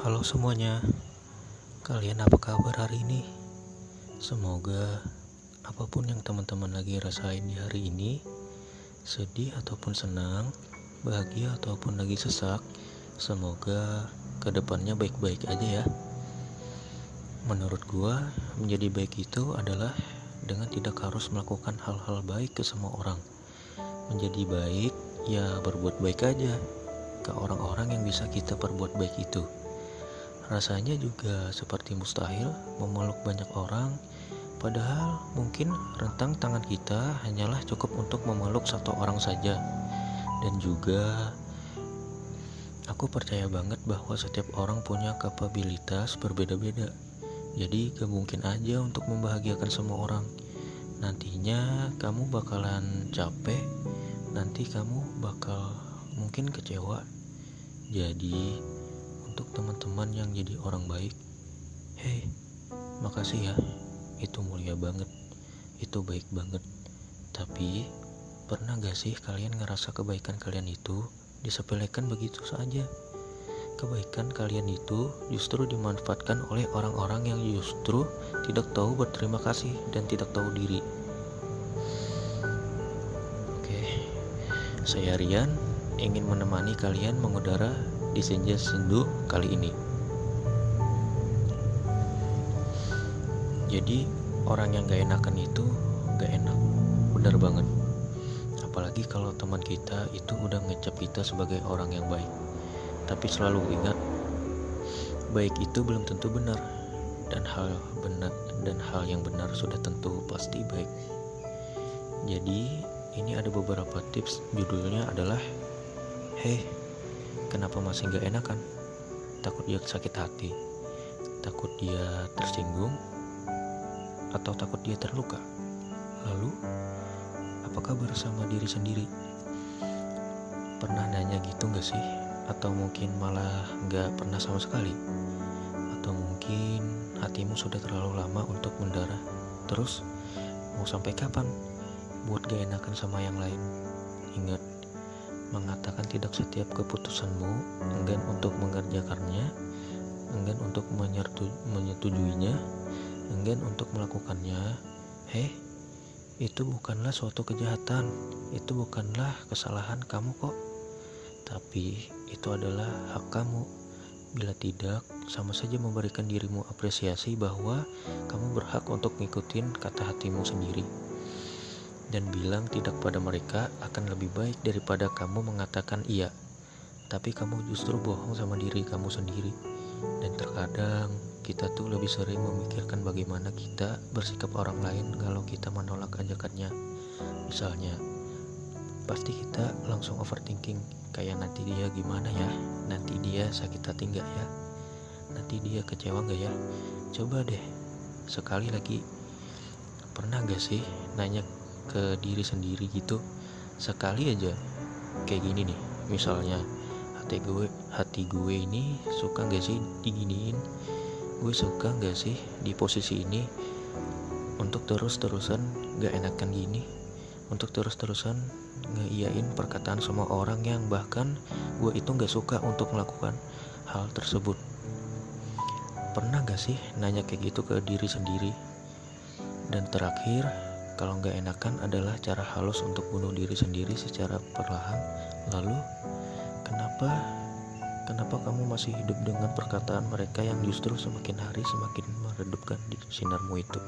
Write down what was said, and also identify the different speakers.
Speaker 1: Halo semuanya, kalian apa kabar hari ini? Semoga apa pun yang teman-teman lagi rasain di hari ini, sedih ataupun senang, bahagia ataupun lagi sesak, semoga ke depannya baik-baik aja ya. Menurut gua, menjadi baik itu adalah dengan tidak harus melakukan hal-hal baik ke semua orang. Menjadi baik, ya berbuat baik aja ke orang-orang yang bisa kita perbuat baik itu. Rasanya juga seperti mustahil memeluk banyak orang, padahal mungkin rentang tangan kita hanyalah cukup untuk memeluk satu orang saja. Dan juga aku percaya banget bahwa setiap orang punya kapabilitas berbeda-beda. Jadi gak mungkin aja untuk membahagiakan semua orang. Nantinya kamu bakalan capek, nanti kamu bakal mungkin kecewa. Jadi untuk teman-teman yang jadi orang baik. Hei, makasih ya. Itu mulia banget. Itu baik banget. Tapi, pernah gak sih kalian ngerasa kebaikan kalian itu disepelekan begitu saja? Kebaikan kalian itu justru dimanfaatkan oleh orang-orang yang justru tidak tahu berterima kasih dan tidak tahu diri. Oke, saya Rian ingin menemani kalian mengudara di senja sendu kali ini. Jadi orang yang gak enakan itu gak enak, benar banget. Apalagi kalau teman kita itu udah ngecap kita sebagai orang yang baik. Tapi selalu ingat, baik itu belum tentu benar dan hal benar dan hal yang benar sudah tentu pasti baik. Jadi ini ada beberapa tips judulnya adalah Hei, Kenapa masih gak enakan? Takut dia sakit hati? Takut dia tersinggung? Atau takut dia terluka? Lalu, apakah bersama diri sendiri? Pernah nanya gitu gak sih? Atau mungkin malah gak pernah sama sekali? Atau mungkin hatimu sudah terlalu lama untuk mendarah? Terus, mau sampai kapan? Buat gak enakan sama yang lain? Ingat, mengatakan tidak setiap keputusanmu enggan untuk mengerjakannya, enggan untuk menyetujuinya, enggan untuk melakukannya. Hei, itu bukanlah suatu kejahatan, itu bukanlah kesalahan kamu kok. Tapi itu adalah hak kamu. Bila tidak, sama saja memberikan dirimu apresiasi bahwa kamu berhak untuk ngikutin kata hatimu sendiri dan bilang tidak pada mereka akan lebih baik daripada kamu mengatakan iya. Tapi kamu justru bohong sama diri kamu sendiri. Dan terkadang kita tuh lebih sering memikirkan bagaimana kita bersikap orang lain kalau kita menolak ajakannya. Misalnya, pasti kita langsung overthinking kayak nanti dia gimana ya, nanti dia sakit hati nggak ya, nanti dia kecewa nggak ya. Coba deh, sekali lagi, pernah gak sih nanya ke diri sendiri gitu sekali aja kayak gini nih. Misalnya hati gue hati gue ini suka gak sih diginiin? Gue suka gak sih di posisi ini untuk terus-terusan gak enakan gini? Untuk terus-terusan ngeiyain perkataan semua orang yang bahkan gue itu gak suka untuk melakukan hal tersebut. Pernah gak sih nanya kayak gitu ke diri sendiri? Dan terakhir kalau nggak enakan adalah cara halus untuk bunuh diri sendiri secara perlahan. Lalu, kenapa kenapa kamu masih hidup dengan perkataan mereka yang justru semakin hari semakin meredupkan di sinarmu itu?